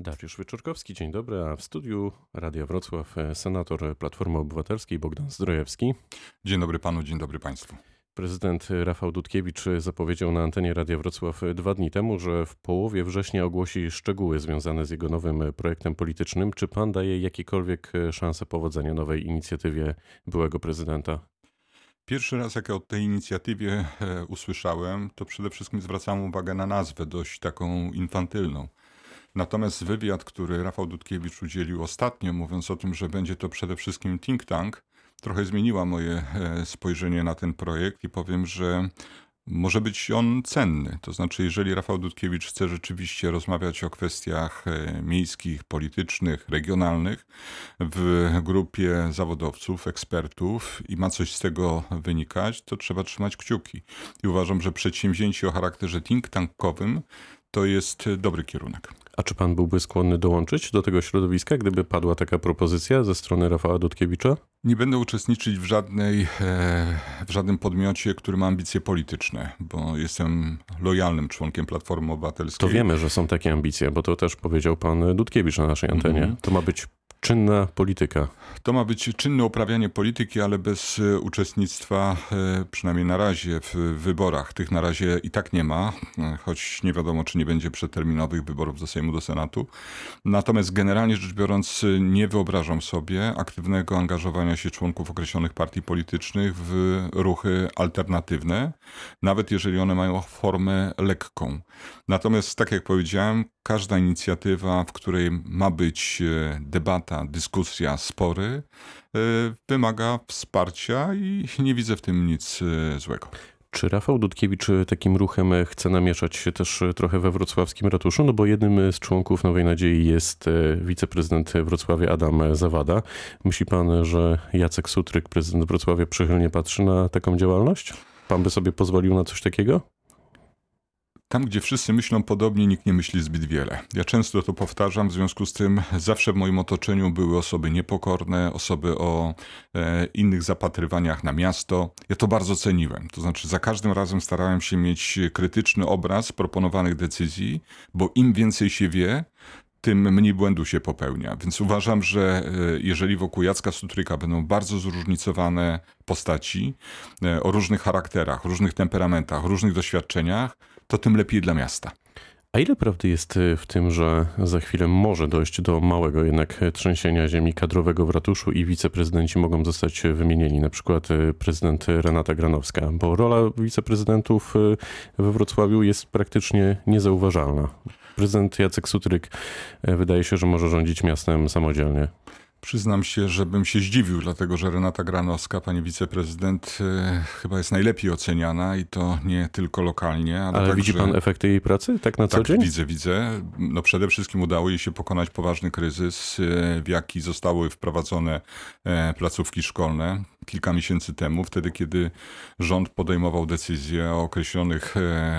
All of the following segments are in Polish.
Dariusz Wyczorkowski, dzień dobry, a w studiu Radia Wrocław senator Platformy Obywatelskiej Bogdan Zdrojewski. Dzień dobry panu, dzień dobry państwu. Prezydent Rafał Dudkiewicz zapowiedział na antenie Radia Wrocław dwa dni temu, że w połowie września ogłosi szczegóły związane z jego nowym projektem politycznym. Czy pan daje jakiekolwiek szanse powodzenia nowej inicjatywie byłego prezydenta? Pierwszy raz, jak ja o tej inicjatywie e, usłyszałem, to przede wszystkim zwracałem uwagę na nazwę, dość taką infantylną. Natomiast wywiad, który Rafał Dudkiewicz udzielił ostatnio, mówiąc o tym, że będzie to przede wszystkim think tank, trochę zmieniła moje e, spojrzenie na ten projekt i powiem, że może być on cenny. To znaczy, jeżeli Rafał Dudkiewicz chce rzeczywiście rozmawiać o kwestiach e, miejskich, politycznych, regionalnych w grupie zawodowców, ekspertów i ma coś z tego wynikać, to trzeba trzymać kciuki. I uważam, że przedsięwzięcie o charakterze think tankowym to jest dobry kierunek. A czy pan byłby skłonny dołączyć do tego środowiska, gdyby padła taka propozycja ze strony Rafała Dudkiewicza? Nie będę uczestniczyć w, żadnej, e, w żadnym podmiocie, który ma ambicje polityczne, bo jestem lojalnym członkiem Platformy Obywatelskiej. To wiemy, że są takie ambicje, bo to też powiedział pan Dudkiewicz na naszej antenie. Mm -hmm. To ma być czynna polityka. To ma być czynne uprawianie polityki, ale bez e, uczestnictwa, e, przynajmniej na razie, w wyborach. Tych na razie i tak nie ma, e, choć nie wiadomo, czy nie będzie przeterminowych wyborów do Sejmu, do Senatu. Natomiast generalnie rzecz biorąc, nie wyobrażam sobie aktywnego angażowania się członków określonych partii politycznych w ruchy alternatywne, nawet jeżeli one mają formę lekką. Natomiast, tak jak powiedziałem, każda inicjatywa, w której ma być debata, dyskusja, spory, e, wymaga wsparcia i nie widzę w tym nic e, złego. Czy Rafał Dudkiewicz takim ruchem chce namieszać się też trochę we wrocławskim ratuszu? No bo jednym z członków Nowej Nadziei jest wiceprezydent Wrocławia Adam Zawada. Myśli pan, że Jacek Sutryk, prezydent Wrocławia, przychylnie patrzy na taką działalność? Pan by sobie pozwolił na coś takiego? Tam, gdzie wszyscy myślą podobnie, nikt nie myśli zbyt wiele. Ja często to powtarzam, w związku z tym zawsze w moim otoczeniu były osoby niepokorne, osoby o e, innych zapatrywaniach na miasto. Ja to bardzo ceniłem. To znaczy, za każdym razem starałem się mieć krytyczny obraz proponowanych decyzji, bo im więcej się wie, tym mniej błędu się popełnia. Więc uważam, że e, jeżeli wokół Jacka Sutryka będą bardzo zróżnicowane postaci e, o różnych charakterach, różnych temperamentach, różnych doświadczeniach, to tym lepiej dla miasta. A ile prawdy jest y, w tym, że za chwilę może dojść do małego jednak trzęsienia ziemi kadrowego w ratuszu i wiceprezydenci mogą zostać wymienieni, na przykład y, prezydent Renata Granowska, bo rola wiceprezydentów y, we Wrocławiu jest praktycznie niezauważalna. Prezydent Jacek Sutryk wydaje się, że może rządzić miastem samodzielnie. Przyznam się, że bym się zdziwił, dlatego że Renata Granowska, pani wiceprezydent, e, chyba jest najlepiej oceniana i to nie tylko lokalnie. Ale, ale widzi pan efekty jej pracy tak na co tak, dzień? widzę, widzę. No przede wszystkim udało jej się pokonać poważny kryzys, e, w jaki zostały wprowadzone e, placówki szkolne kilka miesięcy temu, wtedy kiedy rząd podejmował decyzje o określonych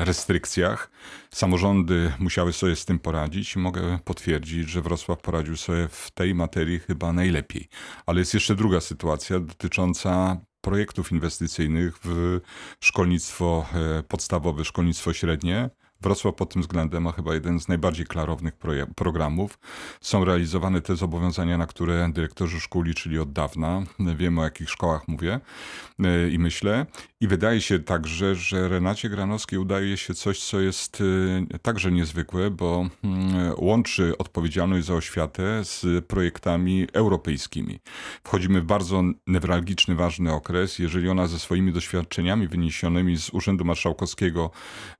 restrykcjach. Samorządy musiały sobie z tym poradzić i mogę potwierdzić, że Wrocław poradził sobie w tej materii chyba chyba najlepiej. Ale jest jeszcze druga sytuacja dotycząca projektów inwestycyjnych w szkolnictwo e, podstawowe, szkolnictwo średnie. Wrocław pod tym względem ma chyba jeden z najbardziej klarownych programów. Są realizowane te zobowiązania, na które dyrektorzy szkół liczyli od dawna. Wiem o jakich szkołach mówię e, i myślę. I wydaje się także, że Renacie Granowskiej udaje się coś, co jest e, także niezwykłe, bo mm, łączy odpowiedzialność za oświatę z projektami europejskimi. Wchodzimy w bardzo newralgiczny, ważny okres. Jeżeli ona ze swoimi doświadczeniami wyniesionymi z Urzędu Marszałkowskiego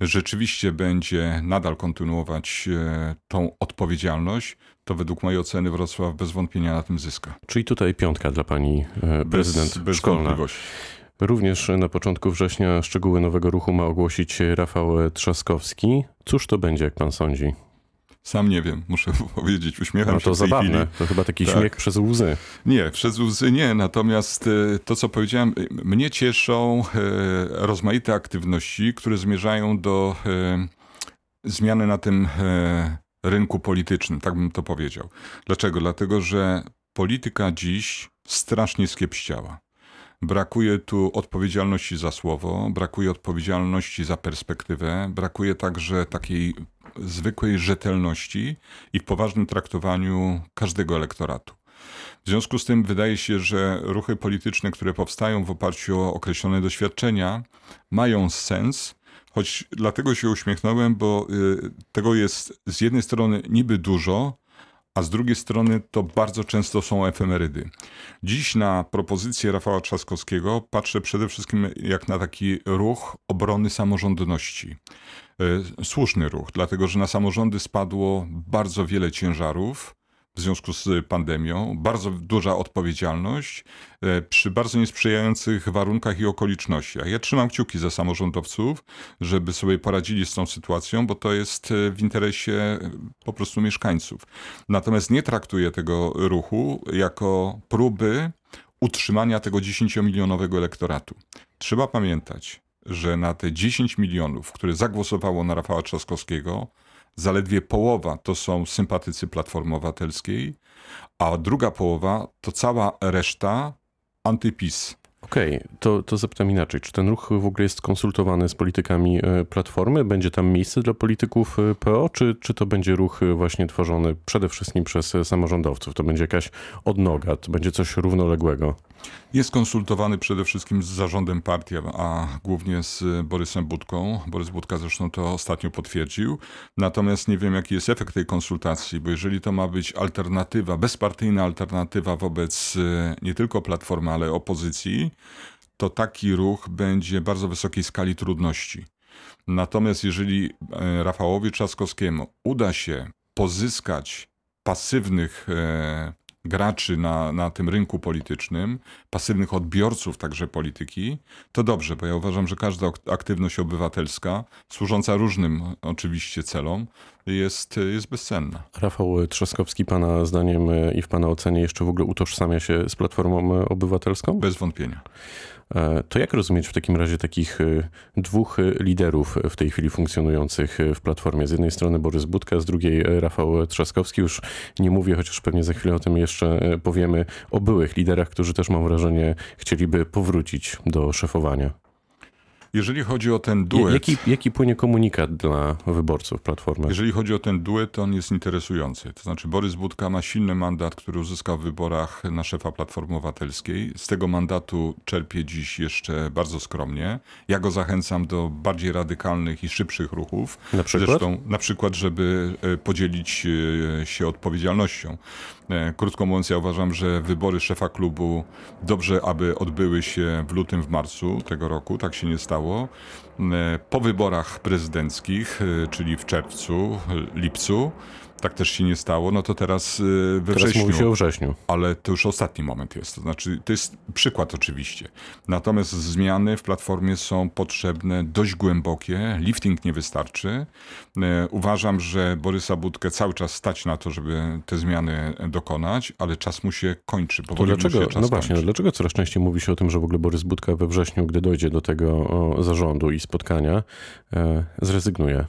rzeczywiście będzie nadal kontynuować e, tą odpowiedzialność, to według mojej oceny Wrocław bez wątpienia na tym zyska. Czyli tutaj piątka dla pani e, prezydent bez, bez szkolna. Również na początku września szczegóły nowego ruchu ma ogłosić Rafał Trzaskowski. Cóż to będzie, jak pan sądzi? Sam nie wiem, muszę powiedzieć, uśmiecham no się to zabawne, to chyba taki tak. śmiech przez łzy. Nie, przez łzy nie, natomiast e, to, co powiedziałem, mnie cieszą rozmaite aktywności, które zmierzają do zmiany na tym e, rynku politycznym, tak bym to powiedział. Dlaczego? Dlatego, że polityka dziś strasznie skiepściała. Brakuje tu odpowiedzialności za słowo, brakuje odpowiedzialności za perspektywę, brakuje także takiej zwykłej rzetelności i w poważnym traktowaniu każdego elektoratu. W związku z tym wydaje się, że ruchy polityczne, które powstają w oparciu o określone doświadczenia, mają sens, choć dlatego się uśmiechnąłem, bo y, tego jest z jednej strony niby dużo, a z drugiej strony to bardzo często są efemerydy. Dziś na propozycję Rafała Trzaskowskiego patrzę przede wszystkim jak na taki ruch obrony samorządności. Y, słuszny ruch, dlatego że na samorządy spadło bardzo wiele ciężarów w związku z pandemią, bardzo duża odpowiedzialność e, przy bardzo niesprzyjających warunkach i okolicznościach. Ja trzymam kciuki za samorządowców, żeby sobie poradzili z tą sytuacją, bo to jest e, w interesie e, po prostu mieszkańców. Natomiast nie traktuję tego ruchu jako próby utrzymania tego 10-milionowego elektoratu. Trzeba pamiętać, że na te 10 milionów, które zagłosowało na Rafała Trzaskowskiego, zaledwie połowa to są sympatycy Platformy Obywatelskiej, a druga połowa to cała reszta antypis. Okej, okay, to, to zapytam inaczej. Czy ten ruch w ogóle jest konsultowany z politykami e, Platformy? Będzie tam miejsce dla polityków e, PO, czy, czy to będzie ruch e, właśnie tworzony przede wszystkim przez samorządowców? To będzie jakaś odnoga, to będzie coś równoległego? Jest konsultowany przede wszystkim z zarządem partii, a głównie z Borysem Budką. Borys Budka zresztą to ostatnio potwierdził. Natomiast nie wiem, jaki jest efekt tej konsultacji, bo jeżeli to ma być alternatywa, bezpartyjna alternatywa wobec nie tylko Platformy, ale opozycji, to taki ruch będzie bardzo wysokiej skali trudności. Natomiast jeżeli e, Rafałowi Trzaskowskiemu uda się pozyskać pasywnych e, graczy na, na tym rynku politycznym, pasywnych odbiorców także polityki, to dobrze, bo ja uważam, że każda aktywność obywatelska, służąca różnym oczywiście celom, jest, jest bezcenna. Rafał Trzaskowski, Pana zdaniem i w Pana ocenie jeszcze w ogóle utożsamia się z Platformą Obywatelską? Bez wątpienia. E, to jak rozumieć w takim razie takich e, dwóch liderów w tej chwili funkcjonujących w Platformie? Z jednej strony Borys Budka, z drugiej Rafał Trzaskowski. Już nie mówię, chociaż pewnie za chwilę o tym jeszcze e, powiemy, o byłych liderach, którzy też mam wrażenie chcieliby powrócić do szefowania. Jeżeli chodzi o ten duet... Jaki, jaki płynie komunikat dla wyborców Platformy? Jeżeli chodzi o ten duet, to on jest interesujący. To znaczy Borys Budka ma silny mandat, który uzyskał w wyborach na szefa Platformy Obywatelskiej. Z tego mandatu czerpie dziś jeszcze bardzo skromnie. Ja go zachęcam do bardziej radykalnych i szybszych ruchów. Na przykład? Zresztą na przykład, żeby e, podzielić e, się odpowiedzialnością. E, krótko mówiąc, ja uważam, że wybory szefa klubu dobrze, aby odbyły się w lutym, w marcu tego roku. Tak się nie stało. E, po wyborach prezydenckich, e, czyli w czerwcu, lipcu, tak też się nie stało, no to teraz y, we teraz wrześniu. Mówi się o wrześniu. Ale to już ostatni moment jest. To znaczy, to jest przykład oczywiście. Natomiast zmiany w platformie są potrzebne dość głębokie. Lifting nie wystarczy. E, uważam, że Borysa Budkę cały czas stać na to, żeby te zmiany dokonać, ale czas mu się kończy. To dlaczego, no właśnie, no dlaczego coraz częściej mówi się o tym, że w ogóle Borys Budka we wrześniu, gdy dojdzie do tego zarządu i spotkania, e, zrezygnuje?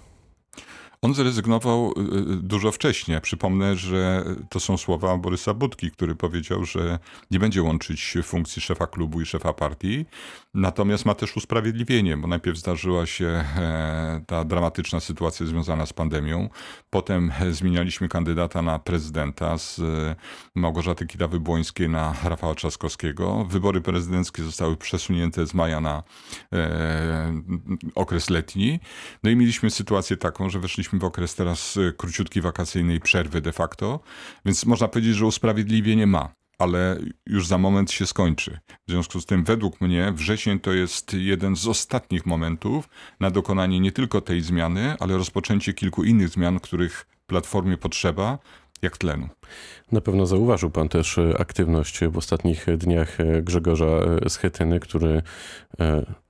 On zrezygnował y, y, dużo wcześniej. Przypomnę, że to są słowa Borysa Budki, który powiedział, że nie będzie łączyć funkcji szefa klubu i szefa partii. Natomiast ma też usprawiedliwienie, bo najpierw zdarzyła się e, ta dramatyczna sytuacja związana z pandemią. Potem zmienialiśmy kandydata na prezydenta z e, Małgorzaty Kidawy-Błońskiej na Rafała Trzaskowskiego. Wybory prezydenckie zostały przesunięte z maja na e, okres letni. No i mieliśmy sytuację taką, że weszliśmy w okres teraz y, króciutkiej wakacyjnej przerwy de facto, więc można powiedzieć, że usprawiedliwienie ma ale już za moment się skończy. W związku z tym, według mnie, wrzesień to jest jeden z ostatnich momentów na dokonanie nie tylko tej zmiany, ale rozpoczęcie kilku innych zmian, których Platformie potrzeba, jak tlenu. Na pewno zauważył pan też e, aktywność w ostatnich dniach e, Grzegorza e, Schetyny, który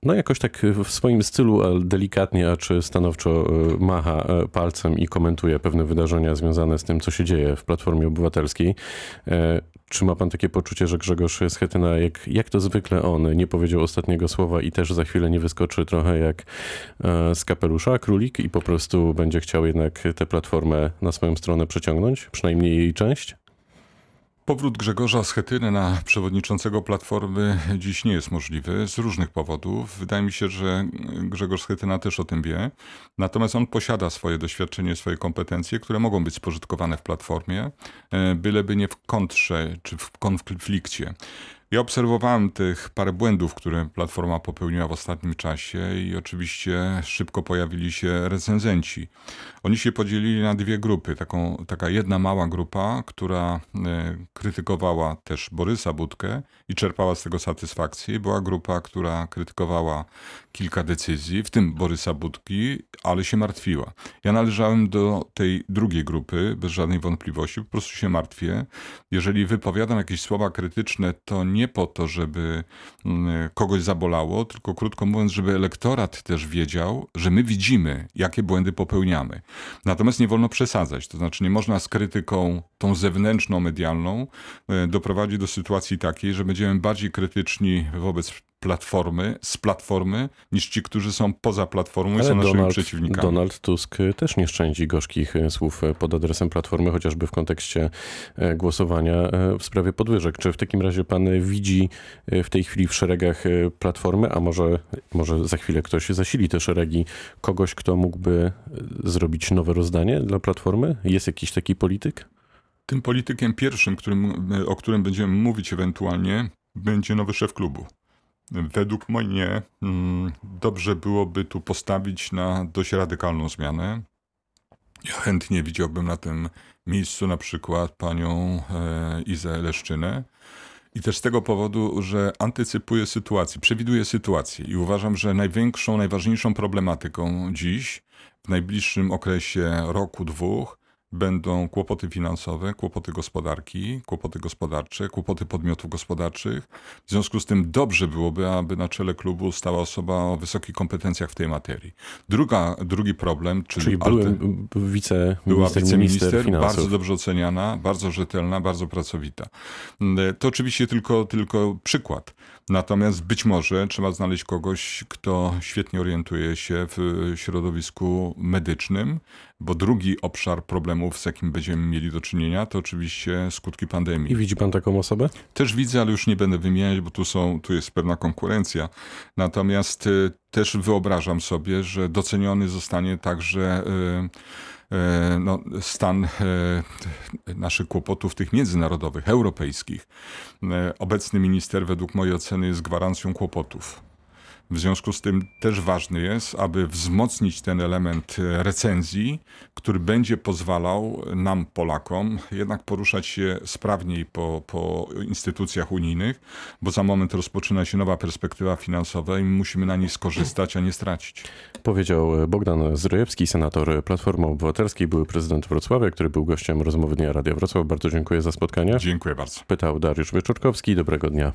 no jakoś tak w swoim stylu delikatnie, a czy stanowczo macha palcem i komentuje pewne wydarzenia związane z tym, co się dzieje w Platformie Obywatelskiej. Czy ma pan takie poczucie, że Grzegorz Schetyna, jak, jak to zwykle on, nie powiedział ostatniego słowa i też za chwilę nie wyskoczy trochę jak z kapelusza królik i po prostu będzie chciał jednak tę platformę na swoją stronę przeciągnąć, przynajmniej jej część? Powrót Grzegorza Schetyny na przewodniczącego Platformy dziś nie jest możliwy z różnych powodów. Wydaje mi się, że Grzegorz Schetyna też o tym wie. Natomiast on posiada swoje doświadczenie, swoje kompetencje, które mogą być spożytkowane w Platformie, e, byleby nie w kontrze czy w konflikcie. Ja obserwowałem tych parę błędów, które Platforma popełniła w ostatnim czasie i oczywiście szybko pojawili się recenzenci. Oni się podzielili na dwie grupy. Taką, taka jedna mała grupa, która e, krytykowała też Borysa Budkę i czerpała z tego satysfakcję. Była grupa, która krytykowała kilka decyzji, w tym Borysa Budki, ale się martwiła. Ja należałem do tej drugiej grupy, bez żadnej wątpliwości. Po prostu się martwię. Jeżeli wypowiadam jakieś słowa krytyczne, to nie po to, żeby mm, kogoś zabolało, tylko krótko mówiąc, żeby elektorat też wiedział, że my widzimy, jakie błędy popełniamy. Natomiast nie wolno przesadzać. To znaczy, nie można z krytyką tą zewnętrzną, medialną e, doprowadzić do sytuacji takiej, że będziemy bardziej krytyczni wobec platformy, z platformy, niż ci, którzy są poza platformą i są naszymi Donald, przeciwnikami. Donald Tusk też nie szczędzi gorzkich e, słów e, pod adresem platformy, chociażby w kontekście e, głosowania w sprawie podwyżek. Czy w takim razie pan widzi w tej chwili w szeregach platformy, a może, może za chwilę ktoś zasili te szeregi, kogoś, kto mógłby zrobić nowe rozdanie dla platformy? Jest jakiś taki polityk? Tym politykiem pierwszym, którym, o którym będziemy mówić ewentualnie, będzie nowy szef klubu. Według mnie mm, dobrze byłoby tu postawić na dość radykalną zmianę. Ja chętnie widziałbym na tym miejscu na przykład panią e, Izę Leszczynę. I też z tego powodu, że antycypuję sytuację, przewiduję sytuację i uważam, że największą, najważniejszą problematyką dziś, w najbliższym okresie roku, dwóch, będą kłopoty finansowe, kłopoty gospodarki, kłopoty gospodarcze, kłopoty podmiotów gospodarczych. W związku z tym dobrze byłoby, aby na czele klubu stała osoba o wysokich kompetencjach w tej materii. Druga, drugi problem, czyli, czyli wice, była wiceminister bardzo dobrze oceniana, bardzo rzetelna, bardzo pracowita. To oczywiście tylko, tylko przykład. Natomiast być może trzeba znaleźć kogoś, kto świetnie orientuje się w środowisku medycznym, bo drugi obszar problemów, z jakim będziemy mieli do czynienia, to oczywiście skutki pandemii. I widzi pan taką osobę? Też widzę, ale już nie będę wymieniać, bo tu, są, tu jest pewna konkurencja. Natomiast y, też wyobrażam sobie, że doceniony zostanie także y, y, no, stan naszych kłopotów tych międzynarodowych, europejskich. Obecny minister według mojej oceny jest gwarancją kłopotów. W związku z tym też ważny jest, aby wzmocnić ten element recenzji, który będzie pozwalał nam, Polakom, jednak poruszać się sprawniej po, po instytucjach unijnych, bo za moment rozpoczyna się nowa perspektywa finansowa i musimy na niej skorzystać, a nie stracić. Powiedział Bogdan Zdrojewski, senator Platformy Obywatelskiej, były prezydent Wrocławia, który był gościem rozmowy Dnia Radia Wrocław. Bardzo dziękuję za spotkanie. Dziękuję bardzo. Pytał Dariusz Wieczorkowski. Dobrego dnia.